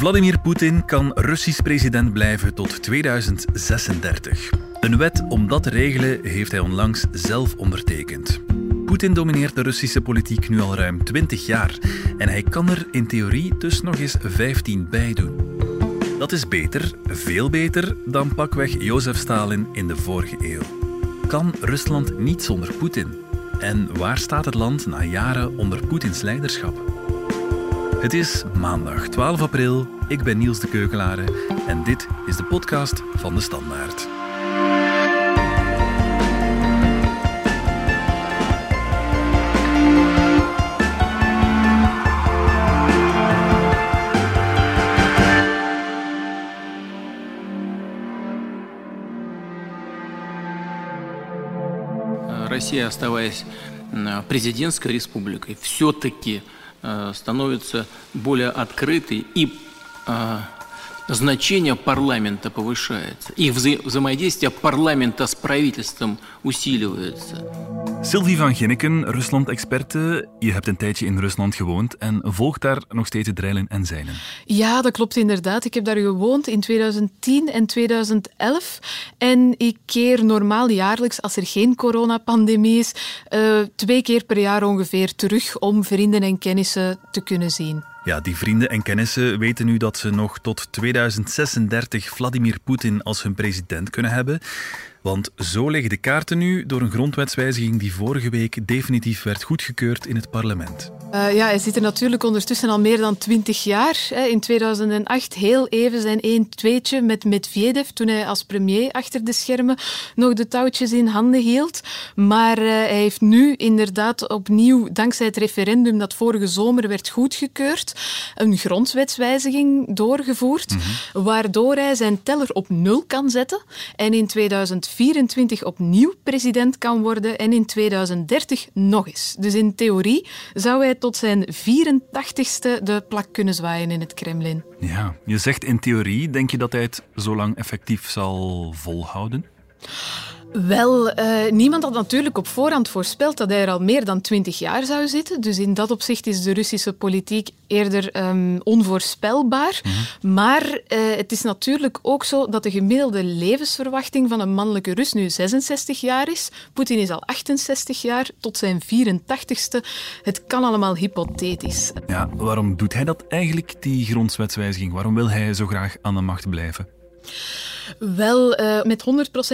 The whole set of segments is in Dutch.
Vladimir Poetin kan Russisch president blijven tot 2036. Een wet om dat te regelen heeft hij onlangs zelf ondertekend. Poetin domineert de Russische politiek nu al ruim 20 jaar en hij kan er in theorie dus nog eens 15 bij doen. Dat is beter, veel beter dan pakweg Jozef Stalin in de vorige eeuw. Kan Rusland niet zonder Poetin? En waar staat het land na jaren onder Poetins leiderschap? Het is maandag 12 april. Ik ben Niels de Keukelare en dit is de podcast van de Standaard. Россия, оставаясь президентской республикой, все-таки становится более открытой и значение парламента повышается. Их вза взаимодействие парламента с правительством усиливается. Sylvie van Ginneken, Rusland-experte. Je hebt een tijdje in Rusland gewoond en volgt daar nog steeds het reilen en zeilen. Ja, dat klopt inderdaad. Ik heb daar gewoond in 2010 en 2011. En ik keer normaal jaarlijks, als er geen coronapandemie is, uh, twee keer per jaar ongeveer terug om vrienden en kennissen te kunnen zien. Ja, die vrienden en kennissen weten nu dat ze nog tot 2036 Vladimir Poetin als hun president kunnen hebben. Want zo liggen de kaarten nu door een grondwetswijziging die vorige week definitief werd goedgekeurd in het parlement. Uh, ja, hij zit er natuurlijk ondertussen al meer dan twintig jaar. In 2008 heel even zijn één tweetje met Medvedev, toen hij als premier achter de schermen nog de touwtjes in handen hield. Maar uh, hij heeft nu inderdaad opnieuw, dankzij het referendum dat vorige zomer werd goedgekeurd, een grondwetswijziging doorgevoerd, mm -hmm. waardoor hij zijn teller op nul kan zetten en in 2000 2024 opnieuw president kan worden en in 2030 nog eens. Dus in theorie zou hij tot zijn 84ste de plak kunnen zwaaien in het Kremlin. Ja, je zegt in theorie, denk je dat hij het zo lang effectief zal volhouden? Wel, uh, niemand had natuurlijk op voorhand voorspeld dat hij er al meer dan twintig jaar zou zitten. Dus in dat opzicht is de Russische politiek eerder um, onvoorspelbaar. Mm -hmm. Maar uh, het is natuurlijk ook zo dat de gemiddelde levensverwachting van een mannelijke Rus nu 66 jaar is. Poetin is al 68 jaar, tot zijn 84ste. Het kan allemaal hypothetisch. Ja, waarom doet hij dat eigenlijk, die grondwetswijziging? Waarom wil hij zo graag aan de macht blijven? Wel, uh, met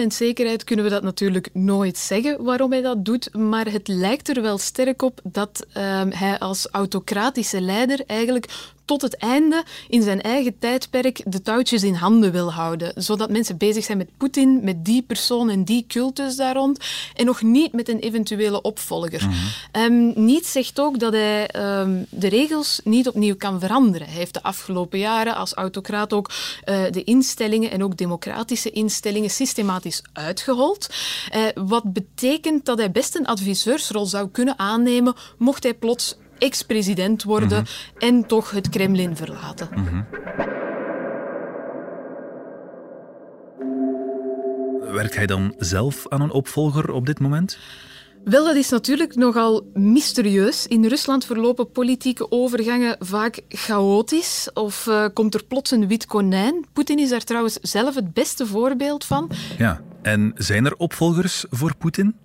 100% zekerheid kunnen we dat natuurlijk nooit zeggen waarom hij dat doet, maar het lijkt er wel sterk op dat uh, hij als autocratische leider eigenlijk tot het einde in zijn eigen tijdperk de touwtjes in handen wil houden. Zodat mensen bezig zijn met Poetin, met die persoon en die cultus daar rond. En nog niet met een eventuele opvolger. Mm -hmm. um, Niets zegt ook dat hij um, de regels niet opnieuw kan veranderen. Hij heeft de afgelopen jaren als autocraat ook uh, de instellingen en ook democratische instellingen systematisch uitgehold. Uh, wat betekent dat hij best een adviseursrol zou kunnen aannemen mocht hij plots ex-president worden -hmm. en toch het Kremlin verlaten. Mm -hmm. Werkt hij dan zelf aan een opvolger op dit moment? Wel, dat is natuurlijk nogal mysterieus. In Rusland verlopen politieke overgangen vaak chaotisch of uh, komt er plots een wit konijn. Poetin is daar trouwens zelf het beste voorbeeld van. Ja, en zijn er opvolgers voor Poetin?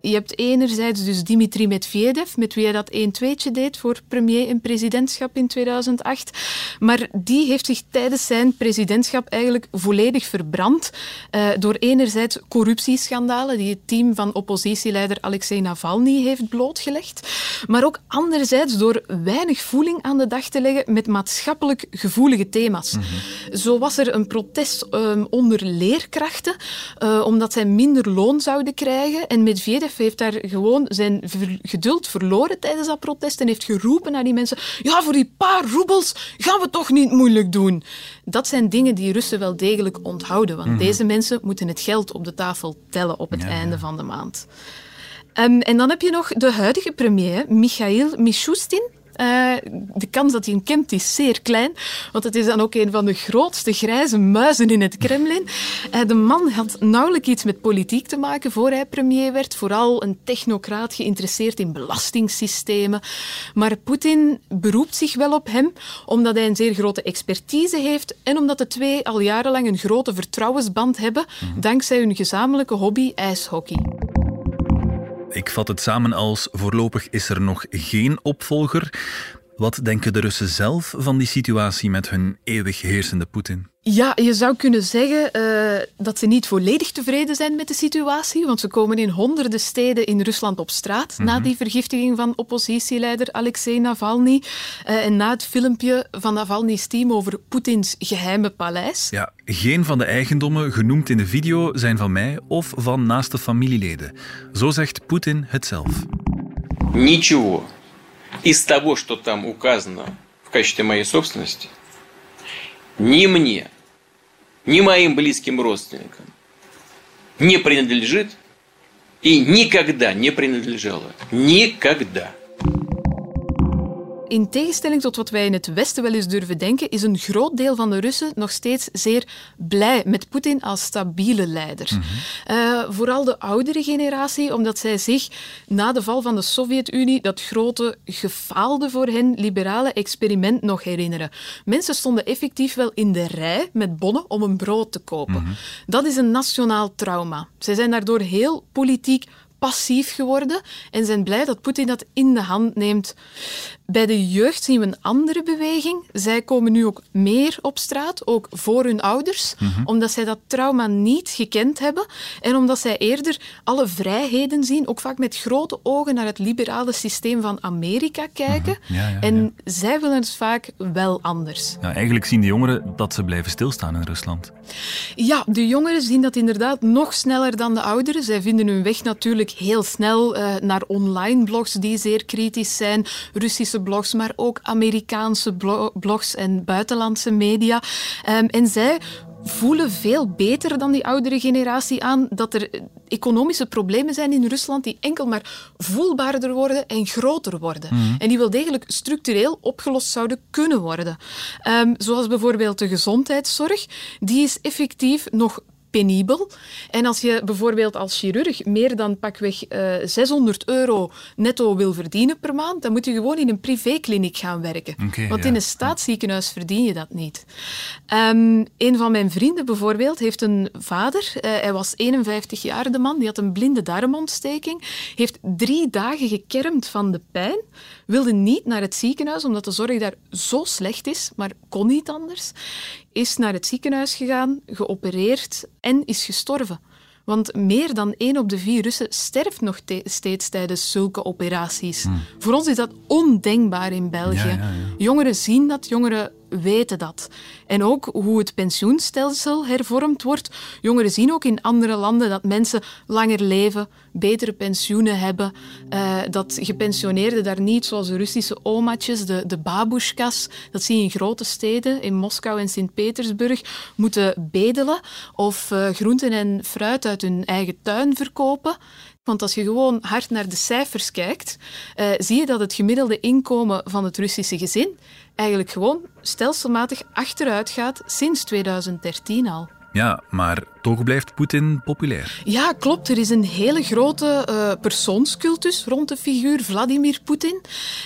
Je hebt enerzijds dus Dimitri Medvedev, met wie hij dat 1-2'tje deed voor premier en presidentschap in 2008. Maar die heeft zich tijdens zijn presidentschap eigenlijk volledig verbrand uh, door enerzijds corruptieschandalen die het team van oppositieleider Alexei Navalny heeft blootgelegd, maar ook anderzijds door weinig voeling aan de dag te leggen met maatschappelijk gevoelige thema's. Mm -hmm. Zo was er een protest um, onder leerkrachten, uh, omdat zij minder loon zouden krijgen en Medvedev heeft daar gewoon zijn geduld verloren tijdens dat protest en heeft geroepen naar die mensen: Ja, voor die paar roebels gaan we toch niet moeilijk doen. Dat zijn dingen die Russen wel degelijk onthouden, want mm -hmm. deze mensen moeten het geld op de tafel tellen op het ja, einde ja. van de maand. Um, en dan heb je nog de huidige premier, Michail Mishustin. Uh, de kans dat hij hem kent is zeer klein, want het is dan ook een van de grootste grijze muizen in het Kremlin. Uh, de man had nauwelijks iets met politiek te maken voor hij premier werd. Vooral een technocraat geïnteresseerd in belastingssystemen. Maar Poetin beroept zich wel op hem, omdat hij een zeer grote expertise heeft en omdat de twee al jarenlang een grote vertrouwensband hebben, mhm. dankzij hun gezamenlijke hobby ijshockey. Ik vat het samen als voorlopig is er nog geen opvolger. Wat denken de Russen zelf van die situatie met hun eeuwig heersende Poetin? Ja, je zou kunnen zeggen eh, dat ze niet volledig tevreden zijn met de situatie, want ze komen in honderden steden in Rusland op straat na mhm. die vergiftiging van oppositieleider Alexei Navalny eh, en na het filmpje van Navalny's team over Poetins geheime paleis. Ja, geen van de eigendommen genoemd in de video zijn van mij of van naaste familieleden. Zo zegt Poetin het zelf. Niets. Из того, что там указано в качестве моей собственности, ни мне, ни моим близким родственникам не принадлежит и никогда не принадлежало. Никогда. In tegenstelling tot wat wij in het Westen wel eens durven denken, is een groot deel van de Russen nog steeds zeer blij met Poetin als stabiele leider. Mhm. Eh, vooral de oudere generatie, omdat zij zich na de val van de Sovjet-Unie dat grote, gefaalde voor hen liberale experiment nog herinneren. Mensen stonden effectief wel in de rij met bonnen om een brood te kopen. Mhm. Dat is een nationaal trauma. Zij zijn daardoor heel politiek passief geworden en zijn blij dat Poetin dat in de hand neemt. Bij de jeugd zien we een andere beweging. Zij komen nu ook meer op straat, ook voor hun ouders, mhm. omdat zij dat trauma niet gekend hebben en omdat zij eerder alle vrijheden zien, ook vaak met grote ogen naar het liberale systeem van Amerika kijken. Mhm. ja, ja, en zij willen het vaak wel anders. eigenlijk zien de jongeren dat ze blijven stilstaan in Rusland. Ja, de jongeren zien dat inderdaad nog sneller dan de ouderen. Zij vinden hun weg natuurlijk heel snel uh, naar online blogs die zeer kritisch zijn, Russische blogs, maar ook Amerikaanse blogs en buitenlandse media. Um, en zij voelen veel beter dan die oudere generatie aan dat er economische problemen zijn in Rusland die enkel maar voelbaarder worden en groter worden. Mhm. En die wel degelijk structureel opgelost zouden kunnen worden. Um, zoals bijvoorbeeld de gezondheidszorg. Die is effectief nog penibel. En als je bijvoorbeeld als chirurg meer dan pakweg uh, eh, 600 euro netto wil verdienen per maand, dan moet je gewoon in een privékliniek gaan werken. Want in een staatsziekenhuis verdien je dat niet. Um, een van mijn vrienden bijvoorbeeld heeft een vader, uh, hij was 51 jaar de man, die had een blinde darmontsteking, heeft drie dagen gekermd van de pijn, wilde niet naar het ziekenhuis omdat de zorg daar zo slecht is, maar kon niet anders is naar het ziekenhuis gegaan, geopereerd en is gestorven. Want meer dan één op de vier Russen sterft nog steeds tijdens zulke operaties. Hmm. Voor ons is dat ondenkbaar in België. Jongeren zien dat, jongeren weten dat. En ook hoe het pensioenstelsel hervormd wordt. Jongeren zien ook in andere landen dat mensen langer leven, betere pensioenen hebben, uh, dat gepensioneerden daar niet, zoals de Russische omaatjes, de, de babushkas, dat zie je in grote steden, in Moskou en Sint-Petersburg, moeten bedelen of uh, groenten en fruit uit hun eigen tuin verkopen. Want als je gewoon hard naar de cijfers kijkt, uh, zie je dat het gemiddelde inkomen van het Russische gezin eigenlijk gewoon stelselmatig achteruit gaat sinds 2013 al. Ja, maar toch blijft Poetin populair. Ja, klopt. Er is een hele grote uh, persoonscultus rond de figuur Vladimir Poetin.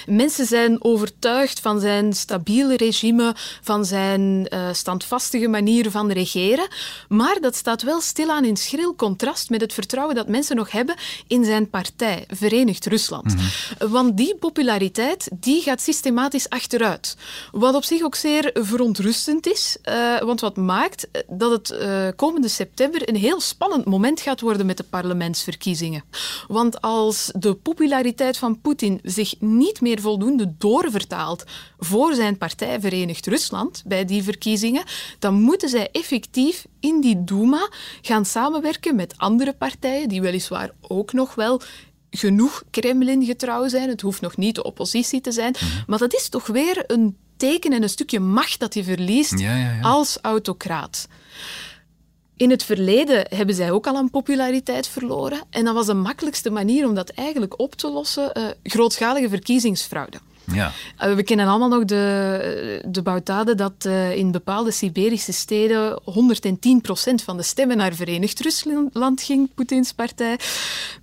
Mensen zijn overtuigd van zijn stabiele regime, van zijn uh, standvastige manier van regeren. Maar dat staat wel stilaan in schril contrast met het vertrouwen dat mensen nog hebben in zijn partij, Verenigd Rusland. Mhm. Want die populariteit die gaat systematisch achteruit. Wat op zich ook zeer verontrustend is, uh, want wat maakt dat het komende september een heel spannend moment gaat worden met de parlementsverkiezingen. Want als de populariteit van Poetin zich niet meer voldoende doorvertaalt voor zijn partij Verenigd Rusland bij die verkiezingen, dan moeten zij effectief in die Duma gaan samenwerken met andere partijen die weliswaar ook nog wel genoeg Kremlin-getrouw zijn. Het hoeft nog niet de oppositie te zijn. Mhm. Maar dat is toch weer een teken en een stukje macht dat je verliest als autocraat. In het verleden hebben zij ook al aan populariteit verloren. En dat was de makkelijkste manier om dat eigenlijk op te lossen, uh, grootschalige verkiezingsfraude. Ja. Uh, we kennen allemaal nog de, de boutade dat uh, in bepaalde Siberische steden 110% van de stemmen naar Verenigd Rusland ging, Poetins partij.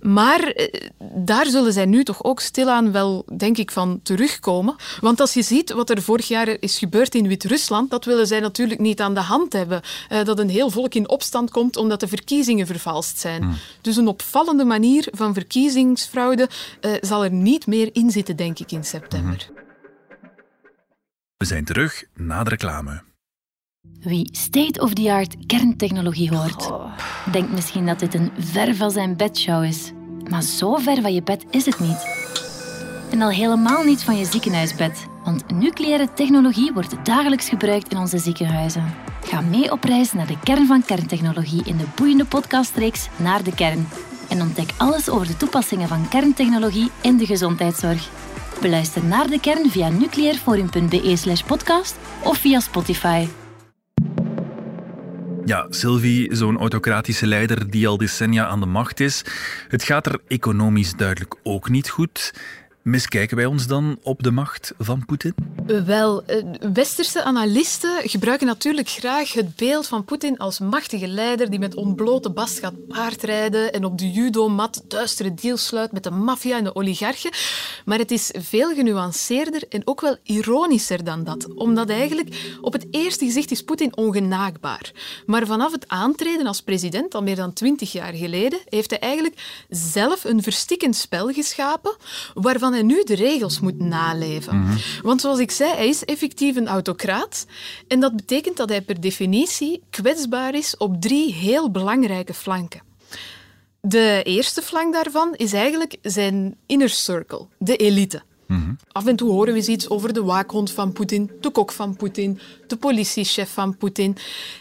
Maar uh, daar zullen zij nu toch ook stilaan wel, denk ik, van terugkomen. Want als je ziet wat er vorig jaar is gebeurd in Wit-Rusland, dat willen zij natuurlijk niet aan de hand hebben. dat een heel volk in opstand komt omdat de verkiezingen vervalst zijn. Hmm. Dus een opvallende manier van verkiezingsfraude zal er niet meer in zitten, denk ik, in september. We zijn terug na de reclame. Wie state-of-the-art kerntechnologie hoort, oh. denkt misschien dat dit een ver van zijn bedshow is. Maar zo ver van je bed is het niet. En al helemaal niet van je ziekenhuisbed. Want nucleaire technologie wordt dagelijks gebruikt in onze ziekenhuizen. Ga mee op reis naar de kern van kerntechnologie in de boeiende podcastreeks Naar de Kern. En ontdek alles over de toepassingen van kerntechnologie in de gezondheidszorg. Beluister naar de kern via nucleairforum.be slash podcast of via Spotify. Ja, Sylvie, zo'n autocratische leider die al decennia aan de macht is. Het gaat er economisch duidelijk ook niet goed. Miskijken wij ons dan op de macht van Poetin? Wel, eh, westerse analisten gebruiken natuurlijk graag het beeld van Poetin als machtige leider die met ontblote bast gaat paardrijden en op de judomat duistere deals sluit met de maffia en de oligarchen. Maar het is veel genuanceerder en ook wel ironischer dan dat. Omdat eigenlijk op het eerste gezicht is Poetin ongenaakbaar. Maar vanaf het aantreden als president, al meer dan twintig jaar geleden, heeft hij eigenlijk zelf een verstikkend spel geschapen waarvan hij nu de regels moet naleven. Mhm. Want zoals ik zei, hij is effectief een autocraat. En dat betekent dat hij per definitie kwetsbaar is op drie heel belangrijke flanken. De eerste flank daarvan is eigenlijk zijn inner circle, de elite. Mhm. Af en toe horen we eens iets over de waakhond van Poetin, de kok van Poetin, de politiechef van Poetin.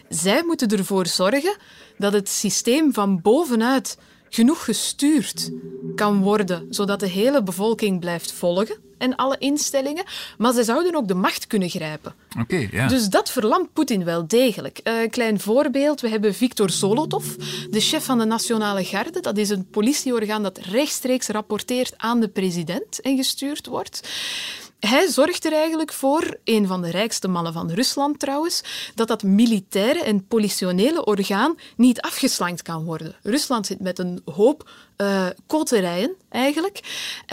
Zij moeten ervoor zorgen dat het systeem van bovenuit genoeg gestuurd kan worden, zodat de hele bevolking blijft volgen en alle instellingen, maar ze zouden ook de macht kunnen grijpen. Oké, ja. Dus dat verlamt Poetin wel degelijk. Een uh, klein voorbeeld, we hebben Viktor Zolotov, de chef van de Nationale Garde. Dat is een politieorgaan dat rechtstreeks rapporteert aan de president en gestuurd wordt. Hij zorgt er eigenlijk voor, een van de rijkste mannen van Rusland trouwens, dat dat militaire en politionele orgaan niet afgeslankt kan worden. Rusland zit met een hoop uh, koterijen eigenlijk,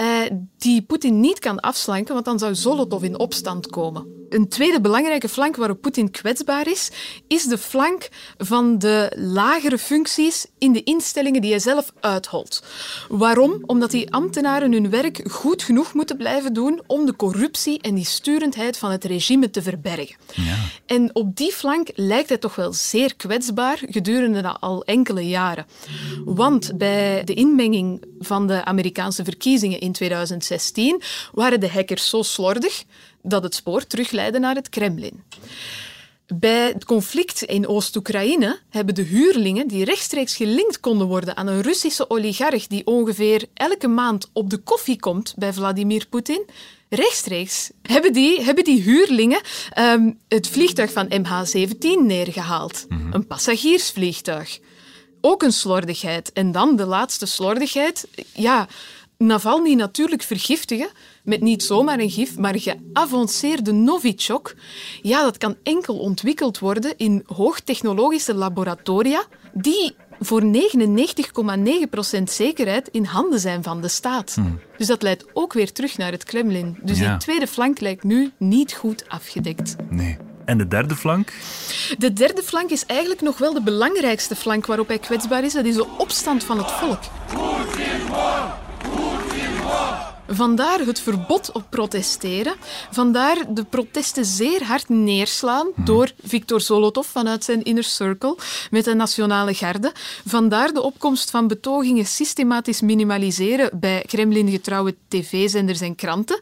uh, die Poetin niet kan afslanken, want dan zou Zolotov in opstand komen. Een tweede belangrijke flank waarop Poetin kwetsbaar is, is de flank van de lagere functies in de instellingen die hij zelf uitholt. Waarom? Omdat die ambtenaren hun werk goed genoeg moeten blijven doen om de corruptie en die sturendheid van het regime te verbergen. Ja. En op die flank lijkt hij toch wel zeer kwetsbaar gedurende al enkele jaren. Want bij de inmenging van de Amerikaanse verkiezingen in 2016 waren de hackers zo slordig dat het spoor terugleidde naar het Kremlin. Bij het conflict in Oost-Oekraïne hebben de huurlingen die rechtstreeks gelinkt konden worden aan een Russische oligarch die ongeveer elke maand op de koffie komt bij Vladimir Poetin, rechtstreeks hebben die, hebben die huurlingen um, het vliegtuig van MH17 neergehaald. Mhm. Een passagiersvliegtuig. Ook een slordigheid. En dan de laatste slordigheid. Ja, Navalny natuurlijk vergiftigen met niet zomaar een gif, maar geavanceerde Novichok. Ja, dat kan enkel ontwikkeld worden in hoogtechnologische laboratoria die voor 99,9% zekerheid in handen zijn van de staat. Hmm. Dus dat leidt ook weer terug naar het Kremlin. Dus die tweede flank lijkt nu niet goed afgedekt. Nee. En de derde flank? De derde flank is eigenlijk nog wel de belangrijkste flank waarop hij kwetsbaar is. Dat is de opstand van het volk. Vandaar het verbod op protesteren. Vandaar de protesten zeer hard neerslaan mhm. door Viktor Zolotov vanuit zijn inner circle met de Nationale Garde. Vandaar de opkomst van betogingen systematisch minimaliseren bij Kremlin-getrouwe tv-zenders en kranten.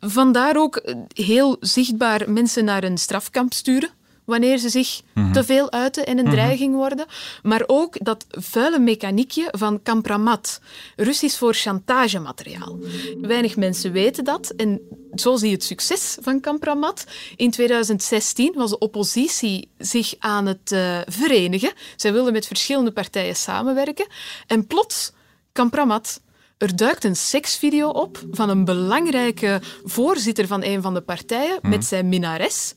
Vandaar ook heel zichtbaar mensen naar een strafkamp sturen wanneer ze zich mhm. te veel uiten en een mhm. dreiging worden. Maar ook dat vuile mechaniekje van kampramat, Russisch voor chantagemateriaal. Weinig mensen weten dat en zo zie je het succes van kampramat. In 2016 was de oppositie zich aan het uh, verenigen. Zij wilden met verschillende partijen samenwerken. En plots, kampramat Er duikt een seksvideo op van een belangrijke voorzitter van een van de partijen met zijn minares.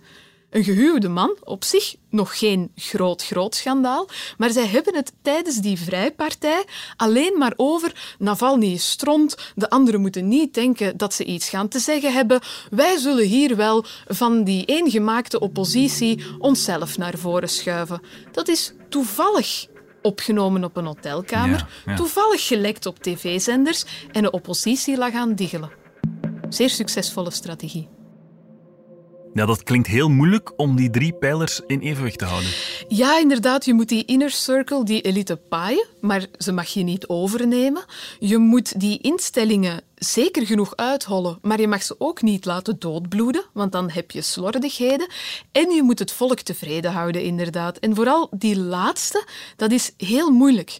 Een gehuwde man, op zich nog geen groot, groot schandaal, maar zij hebben het tijdens die vrijpartij alleen maar over Navalny is stront, de anderen moeten niet denken dat ze iets gaan te zeggen hebben. Wij zullen hier wel van die eengemaakte oppositie onszelf naar voren schuiven. Dat is toevallig opgenomen op een hotelkamer, Ja, ja. toevallig gelekt op tv-zenders en de oppositie lag aan diggelen. Zeer succesvolle strategie. Ja, dat klinkt heel moeilijk om die drie pijlers in evenwicht te houden. Ja, inderdaad, je moet die inner circle, die elite paaien, maar ze mag je niet overnemen. Je moet die instellingen zeker genoeg uithollen, maar je mag ze ook niet laten doodbloeden, want dan heb je slordigheden. En je moet het volk tevreden houden, inderdaad. En vooral die laatste, dat is heel moeilijk.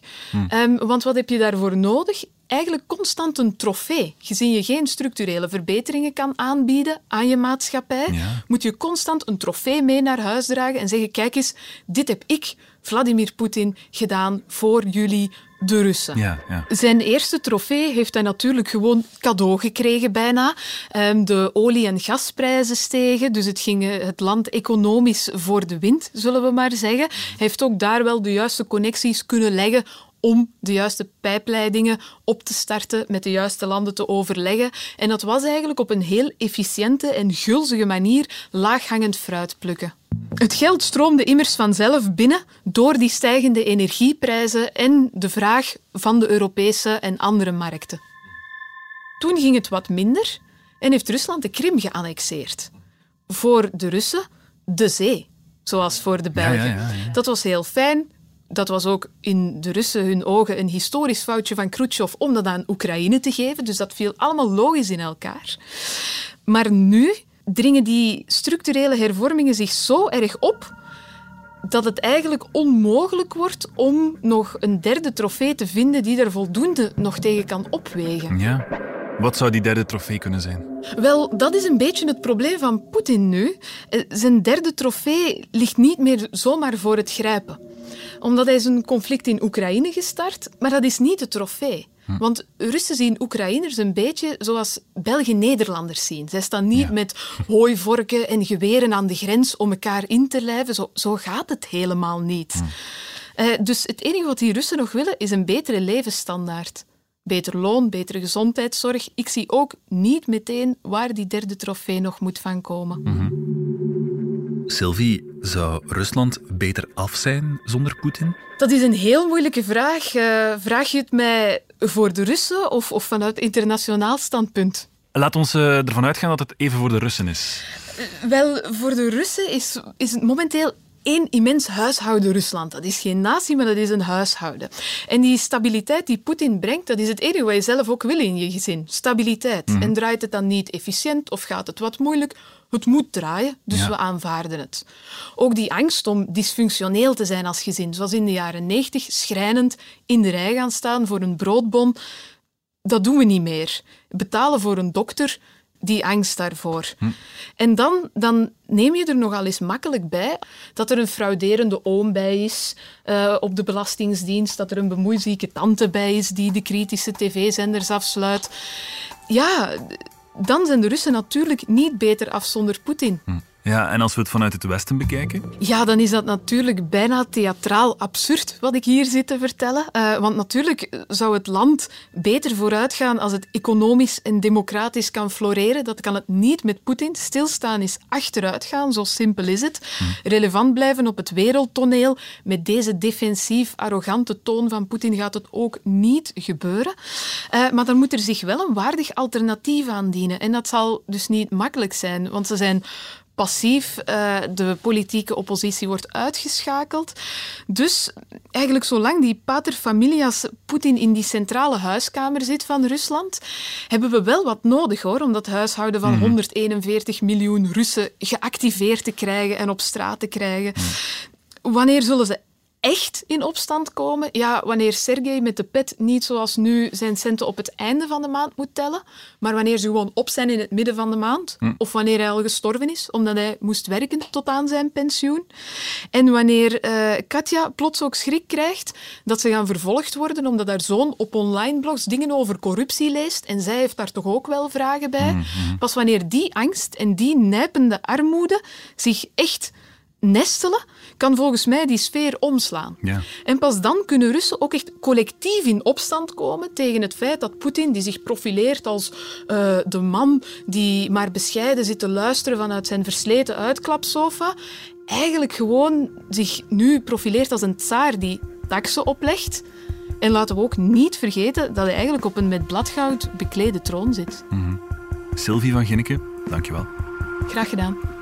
Ehm, want wat heb je daarvoor nodig? Eigenlijk constant een trofee. Gezien je geen structurele verbeteringen kan aanbieden aan je maatschappij, Ja. moet je constant een trofee mee naar huis dragen en zeggen: kijk eens, dit heb ik, Vladimir Poetin, gedaan voor jullie, de Russen. Ja, ja. Zijn eerste trofee heeft hij natuurlijk gewoon cadeau gekregen bijna. Ehm, de olie- en gasprijzen stegen, dus het ging eh, het land economisch voor de wind, zullen we maar zeggen. Hij heeft ook daar wel de juiste connecties kunnen leggen om de juiste pijpleidingen op te starten, met de juiste landen te overleggen. En dat was eigenlijk op een heel efficiënte en gulzige manier laaghangend fruit plukken. Het geld stroomde immers vanzelf binnen door die stijgende energieprijzen en de vraag van de Europese en andere markten. Toen ging het wat minder en heeft Rusland de Krim geannexeerd. Voor de Russen de zee, zoals voor de Belgen. ja, ja, ja. Dat was heel fijn. Dat was ook in de Russen hun ogen een historisch foutje van Khrushchev om dat aan Oekraïne te geven. Dus dat viel allemaal logisch in elkaar. Maar nu dringen die structurele hervormingen zich zo erg op dat het eigenlijk onmogelijk wordt om nog een derde trofee te vinden die er voldoende nog tegen kan opwegen. ja. Wat zou die derde trofee kunnen zijn? Wel, dat is een beetje het probleem van Poetin nu. Eh, Zijn derde trofee ligt niet meer zomaar voor het grijpen. Omdat hij is een conflict in Oekraïne gestart, maar dat is niet de trofee. Want Russen zien Oekraïners een beetje zoals Belgen Nederlanders zien. Zij staan niet Ja. met hooivorken en geweren aan de grens om elkaar in te lijven. Zo, zo gaat het helemaal niet. Eh, dus het enige wat die Russen nog willen is een betere levensstandaard. Beter loon, betere gezondheidszorg. Ik zie ook niet meteen waar die derde trofee nog moet van komen. Sylvie, zou Rusland beter af zijn zonder Poetin? Dat is een heel moeilijke vraag. Eh, vraag je het mij voor de Russen of, of vanuit internationaal standpunt? Laat ons eh, ervan uitgaan dat het even voor de Russen is. Wel, voor de Russen is, is het momenteel één immens huishouden Rusland. Dat is geen natie, maar dat is een huishouden. En die stabiliteit die Poetin brengt, dat is het enige wat je zelf ook wil in je gezin. Stabiliteit. En draait het dan niet efficiënt of gaat het wat moeilijk? Het moet draaien, dus Ja. we aanvaarden het. Ook die angst om dysfunctioneel te zijn als gezin, zoals in de jaren 90, schrijnend in de rij gaan staan voor een broodbon, dat doen we niet meer. Betalen voor een dokter, die angst daarvoor. En dan, dan neem je er nogal eens makkelijk bij dat er een frauderende oom bij is eh, op de Belastingdienst, dat er een bemoeizieke tante bij is die de kritische tv-zenders afsluit. Ja, dan zijn de Russen natuurlijk niet beter af zonder Poetin. Ja, en als we het vanuit het Westen bekijken? Ja, dan is dat natuurlijk bijna theatraal absurd wat ik hier zit te vertellen. Eh, want natuurlijk zou het land beter vooruit gaan als het economisch en democratisch kan floreren. Dat kan het niet met Poetin. Stilstaan is achteruit gaan, zo simpel is het. Relevant blijven op het wereldtoneel. Met deze defensief, arrogante toon van Poetin gaat het ook niet gebeuren. Eh, maar dan moet er zich wel een waardig alternatief aandienen. En dat zal dus niet makkelijk zijn, want ze zijn passief. eh, de politieke oppositie wordt uitgeschakeld. Dus eigenlijk zolang die pater familias Poetin in die centrale huiskamer zit van Rusland, hebben we wel wat nodig hoor, om dat huishouden van 141 miljoen Russen geactiveerd te krijgen en op straat te krijgen. Wanneer zullen ze echt in opstand komen? Ja, wanneer Sergej met de pet niet zoals nu zijn centen op het einde van de maand moet tellen, maar wanneer ze gewoon op zijn in het midden van de maand, Hm. of wanneer hij al gestorven is, omdat hij moest werken tot aan zijn pensioen. En wanneer eh, Katja plots ook schrik krijgt dat ze gaan vervolgd worden omdat haar zoon op online blogs dingen over corruptie leest en zij heeft daar toch ook wel vragen bij. Mhm. Pas wanneer die angst en die nijpende armoede zich echt nestelen, kan volgens mij die sfeer omslaan. Ja. En pas dan kunnen Russen ook echt collectief in opstand komen tegen het feit dat Poetin, die zich profileert als eh, de man die maar bescheiden zit te luisteren vanuit zijn versleten uitklapsofa, eigenlijk gewoon zich nu profileert als een tsaar die taxen oplegt. En laten we ook niet vergeten dat hij eigenlijk op een met bladgoud beklede troon zit. Sylvie van Ginneke, dankjewel. Graag gedaan.